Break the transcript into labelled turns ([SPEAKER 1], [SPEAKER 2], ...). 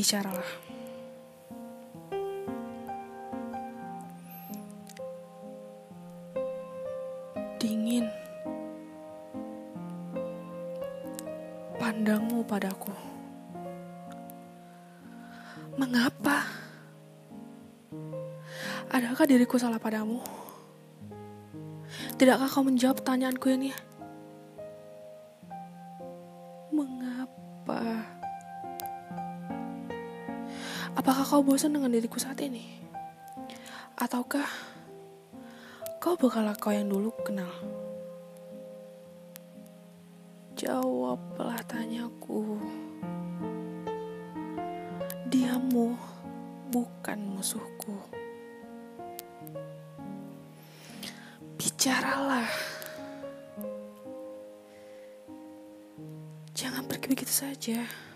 [SPEAKER 1] bicaralah. Dingin. Pandangmu padaku. Mengapa? Adakah diriku salah padamu? Tidakkah kau menjawab pertanyaanku ini? Mengapa? Apakah kau bosan dengan diriku saat ini? Ataukah kau bukanlah kau yang dulu kenal? Jawablah tanyaku. Diammu bukan musuhku. Bicaralah. Jangan pergi begitu saja.